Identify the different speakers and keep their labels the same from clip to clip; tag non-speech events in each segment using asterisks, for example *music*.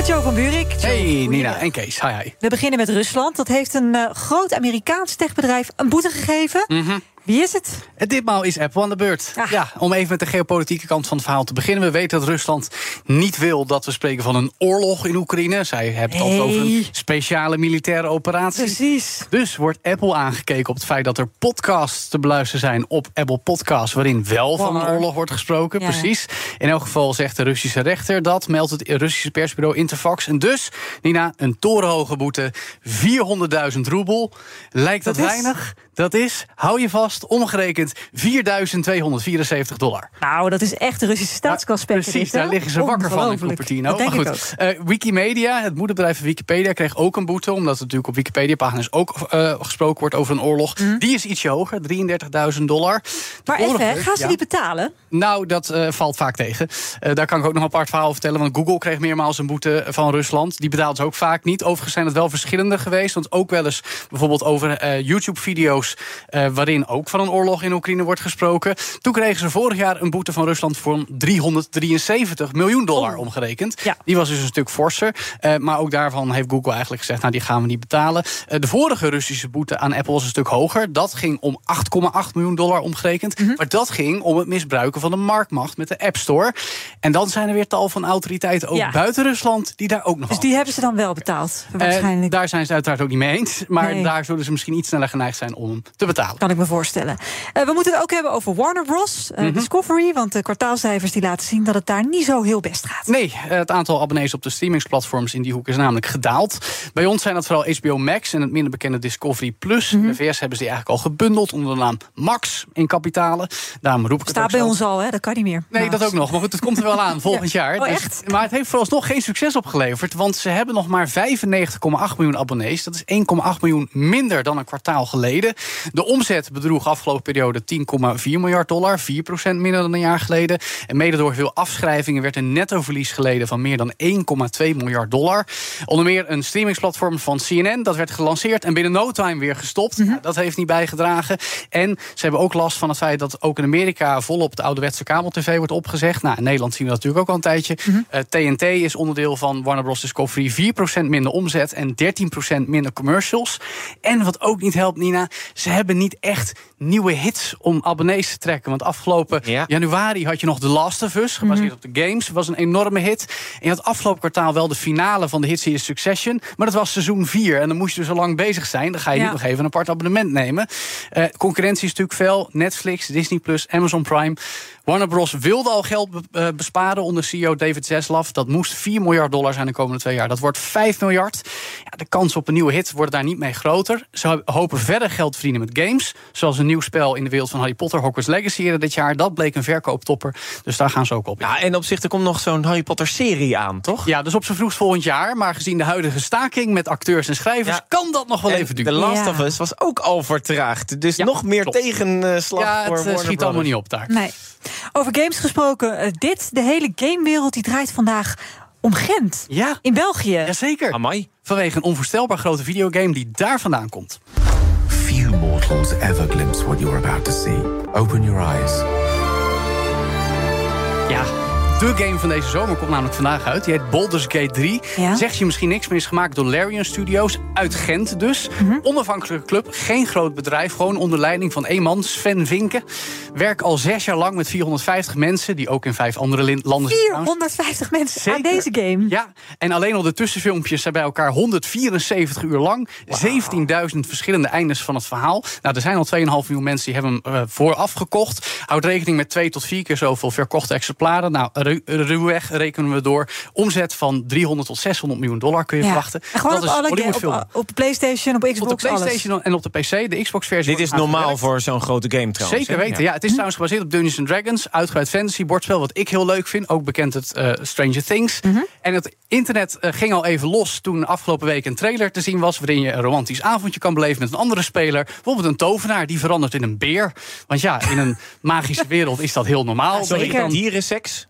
Speaker 1: Met Jo van Buurik.
Speaker 2: Hey. Nina en Kees, hi hi.
Speaker 1: We beginnen met Rusland. Dat heeft een eh, groot Amerikaans techbedrijf een boete gegeven. Wie is het?
Speaker 2: En ditmaal is Apple aan de beurt.
Speaker 1: Ah.
Speaker 2: Ja, om even met de geopolitieke kant van het verhaal te beginnen. We weten dat Rusland niet wil dat we spreken van een oorlog in Oekraïne. Zij hebben het altijd over een
Speaker 1: Hey.
Speaker 2: speciale militaire operatie.
Speaker 1: Precies.
Speaker 2: Dus wordt Apple aangekeken op het feit dat er podcasts te beluisteren zijn op Apple Podcasts, waarin wel van een oorlog wordt gesproken.
Speaker 1: Ja.
Speaker 2: Precies. In elk geval zegt de Russische rechter dat, meldt het Russische persbureau Interfax. En dus, Nina, een torenhoge boete, 400.000 roebel. Lijkt dat,
Speaker 1: Dat is-
Speaker 2: weinig? Dat is, hou je vast, omgerekend 4.274 dollar.
Speaker 1: Nou, dat is echt de Russische staatskas.
Speaker 2: Ja, precies, daar liggen ze wakker van in Cupertino.
Speaker 1: Dat denk
Speaker 2: Maar
Speaker 1: ik
Speaker 2: goed,
Speaker 1: ook.
Speaker 2: eh, Wikimedia, het moederbedrijf van Wikipedia, kreeg ook een boete. Omdat natuurlijk op Wikipedia-pagina's ook eh, gesproken wordt over een oorlog. Die is ietsje hoger, 33.000 dollar. De
Speaker 1: Mhm. Maar even, gaan ze
Speaker 2: ja.
Speaker 1: die betalen?
Speaker 2: Nou, dat eh, valt vaak tegen. Daar kan ik ook nog een apart verhaal over vertellen. Want Google kreeg meermaals een boete van Rusland. Die betaalt ze ook vaak niet. Overigens zijn het wel verschillende geweest. Want ook wel eens bijvoorbeeld over YouTube-video's... waarin ook van een oorlog in Oekraïne wordt gesproken. Toen kregen ze vorig jaar een boete van Rusland... voor 373 miljoen dollar
Speaker 1: Oh.
Speaker 2: omgerekend.
Speaker 1: Ja.
Speaker 2: Die was dus een stuk forser. Eh, maar ook daarvan heeft Google eigenlijk gezegd... nou, die gaan we niet betalen. Eh, de vorige Russische boete aan Apple was een stuk hoger. Dat ging om 8,8 miljoen dollar omgerekend.
Speaker 1: Mhm.
Speaker 2: Maar dat ging om het misbruiken van de marktmacht met de App Store. En dan zijn er weer tal van autoriteiten, ook
Speaker 1: Ja.
Speaker 2: buiten Rusland... die daar ook nog
Speaker 1: Dus die hebben ze dan wel betaald,
Speaker 2: Eh,
Speaker 1: waarschijnlijk.
Speaker 2: daar zijn ze uiteraard ook niet mee eens. Maar
Speaker 1: Nee.
Speaker 2: daar zullen ze misschien iets sneller geneigd zijn om te betalen.
Speaker 1: Kan ik me voorstellen. Eh, we moeten het ook hebben over Warner Bros.
Speaker 2: Mhm.
Speaker 1: eh, Discovery, want de kwartaalcijfers die laten zien dat het daar niet zo heel best gaat.
Speaker 2: Nee, het aantal abonnees op de streamingsplatforms in die hoek is namelijk gedaald. Bij ons zijn dat vooral HBO Max en het minder bekende Discovery Plus.
Speaker 1: Mhm.
Speaker 2: In de VS hebben ze die eigenlijk al gebundeld onder de naam Max in kapitalen. Daarom roep ik het
Speaker 1: Staat bij ons al, hè? Dat kan niet meer.
Speaker 2: Nee,
Speaker 1: Nou,
Speaker 2: dat ook nog. Maar goed, het komt er wel aan *laughs* volgend jaar.
Speaker 1: Oh,
Speaker 2: Dus-
Speaker 1: echt?
Speaker 2: maar het heeft vooralsnog geen succes opgeleverd. Want ze hebben nog maar 95,8 miljoen abonnees. Dat is 1,8 miljoen minder dan een kwartaal geleden. De omzet bedroeg afgelopen periode 10,4 miljard dollar. 4% minder dan een jaar geleden. En mede door veel afschrijvingen werd een nettoverlies geleden van meer dan 1,2 miljard dollar. Onder meer een streamingsplatform van CNN. Dat werd gelanceerd en binnen no time weer gestopt.
Speaker 1: Mhm.
Speaker 2: Dat heeft niet bijgedragen. En ze hebben ook last van het feit dat ook in Amerika volop de ouderwetse kabel-tv wordt opgezegd. Nou, in Nederland zien we dat natuurlijk ook al een tijdje.
Speaker 1: Mhm.
Speaker 2: Eh, TNT is onderdeel van Warner Bros. Discovery. 4% minder omzet en 13% minder commercials. En wat ook niet helpt, Nina, ze hebben niet echt nieuwe hits om abonnees te trekken. Want afgelopen
Speaker 3: Ja.
Speaker 2: januari had je nog The Last of Us, gebaseerd op de games. was een enorme hit. En je had afgelopen kwartaal wel de finale van de hitserie Succession. Maar dat was seizoen 4. En dan moest je zo lang bezig zijn. Dan ga je
Speaker 1: Ja.
Speaker 2: niet nog even een apart abonnement nemen. Eh, concurrentie is natuurlijk veel. Netflix, Disney+, Plus, Amazon Prime. Warner Bros. wilde al geld be- eh, besparen onder CEO David Zaslav. Dat moest 4 miljard dollar zijn de komende twee jaar. Dat wordt 5 miljard. Ja, de kans op een nieuwe hit wordt daar niet mee groter. Ze hopen verder geld te verdienen met games. Zoals een nieuw spel in de wereld van Harry Potter, Hogwarts Legacy eerder dit jaar. Dat bleek een verkooptopper. Dus daar gaan ze ook op.
Speaker 3: Ja, en op zich, er komt nog zo'n Harry Potter serie aan, toch?
Speaker 2: Ja, dus op zijn vroegst volgend jaar. Maar gezien de huidige staking met acteurs en schrijvers...
Speaker 3: Ja.
Speaker 2: kan dat nog wel
Speaker 3: En
Speaker 2: even
Speaker 3: The
Speaker 2: duren.
Speaker 3: Last
Speaker 1: Ja.
Speaker 3: of Us was ook al vertraagd. Dus
Speaker 2: Ja,
Speaker 3: nog meer
Speaker 2: klopt.
Speaker 3: tegenslag
Speaker 2: Ja,
Speaker 3: voor
Speaker 2: het eh,
Speaker 3: Warner
Speaker 2: schiet allemaal niet op daar.
Speaker 1: Nee. Over games gesproken, eh, dit, de hele gamewereld, die draait vandaag om Gent.
Speaker 2: Ja,
Speaker 1: In België.
Speaker 2: jazeker.
Speaker 3: Amai.
Speaker 2: Vanwege een onvoorstelbaar grote videogame die daar vandaan komt.
Speaker 4: Few mortals ever glimpse what you're about to see. Open your eyes.
Speaker 2: Ja, de game van deze zomer komt namelijk vandaag uit. Die heet Baldur's Gate 3.
Speaker 1: Ja.
Speaker 2: Zegt je misschien niks, maar is gemaakt door Larian Studios uit Gent dus.
Speaker 1: Mhm.
Speaker 2: Onafhankelijke club, geen groot bedrijf. Gewoon onder leiding van één man, Sven Vinken. Werk al zes jaar lang met 450 mensen... die ook in vijf andere landen trouwens.
Speaker 1: 450 mensen aan
Speaker 2: Zeker.
Speaker 1: deze game.
Speaker 2: Ja, en alleen al de tussenfilmpjes zijn bij elkaar 174 uur lang. 17.000 verschillende eindes van het verhaal. Nou, er zijn al 2,5 miljoen mensen die hebben hem eh, vooraf gekocht. Houd rekening met twee tot vier keer zoveel verkochte exemplaren. Nou, ru- ruwweg rekenen we door. Omzet van 300 tot 600 miljoen dollar kun je
Speaker 1: Ja.
Speaker 2: verwachten.
Speaker 1: En gewoon
Speaker 2: dat
Speaker 1: op,
Speaker 2: is
Speaker 1: alle,
Speaker 2: Hollywoodfilm.
Speaker 1: op, op de PlayStation, op Xbox,
Speaker 2: Op de
Speaker 1: alles.
Speaker 2: PlayStation en op de PC, de Xbox-versie.
Speaker 3: Dit is normaal voor zo'n grote game trouwens.
Speaker 2: Zeker weten, ja. Het is trouwens gebaseerd op Dungeons Dragons, uitgebreid fantasy bordspel, wat ik heel leuk vind. Ook bekend het eh, Stranger Things.
Speaker 1: Mhm.
Speaker 2: En het internet eh, ging al even los toen afgelopen week een trailer te zien was, waarin je een romantisch avondje kan beleven met een andere speler. Bijvoorbeeld een tovenaar die verandert in een beer. Want ja, in een *laughs* magische wereld is dat heel normaal.
Speaker 1: Zeker.
Speaker 2: dan-
Speaker 3: Dierenseks?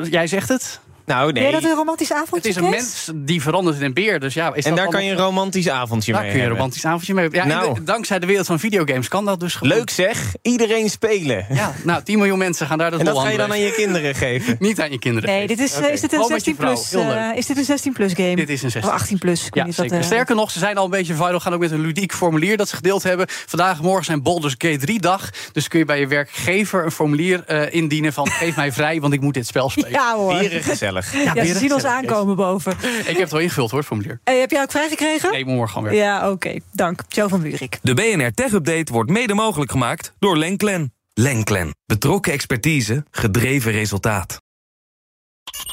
Speaker 2: Jij zegt het?
Speaker 3: Nou,
Speaker 1: Ben je
Speaker 3: nee.
Speaker 1: dat een romantisch avondje,
Speaker 2: Het is een mens die verandert in een beer. Dus ja, is
Speaker 3: En
Speaker 2: dat
Speaker 3: daar kan je een romantisch avondje
Speaker 2: daar
Speaker 3: mee
Speaker 2: kun je een romantisch avondje mee. Ja,
Speaker 3: Nou.
Speaker 2: de- dankzij de wereld van videogames kan dat dus gewoon.
Speaker 3: Leuk zeg, iedereen spelen.
Speaker 2: Ja, nou, 10 miljoen mensen gaan daar de
Speaker 3: En dat ga je dan aan je kinderen geven. *laughs*
Speaker 2: Niet aan je kinderen.
Speaker 1: Nee, dit is, eh, is dit een
Speaker 2: Gewoon met je
Speaker 1: 16 plus? eh, is dit een 16 plus game?
Speaker 2: Dit is een 16
Speaker 1: Of 18 plus.
Speaker 2: Ja,
Speaker 1: niet wat,
Speaker 2: zeker.
Speaker 1: eh,
Speaker 2: Sterker nog, ze zijn al een beetje viral gaan ook met een ludiek formulier dat ze gedeeld hebben. Vandaag en morgen zijn Baldur's Gate 3 dag. Dus kun je bij je werkgever een formulier eh, indienen van *laughs* geef mij vrij, want ik moet dit spel spelen.
Speaker 1: Ja hoor.
Speaker 3: Gezellig.
Speaker 1: Ja, ze zien ons aankomen boven.
Speaker 2: Ik heb het al ingevuld hoor, het formulier.
Speaker 1: Eh, heb jij ook vrijgekregen?
Speaker 2: Nee, ik moet morgen gewoon weer.
Speaker 1: Ja, oké. Dank. Joe van Buurik.
Speaker 5: De BNR Tech Update wordt mede mogelijk gemaakt door Lenklen. Lenklen. Betrokken expertise, gedreven resultaat.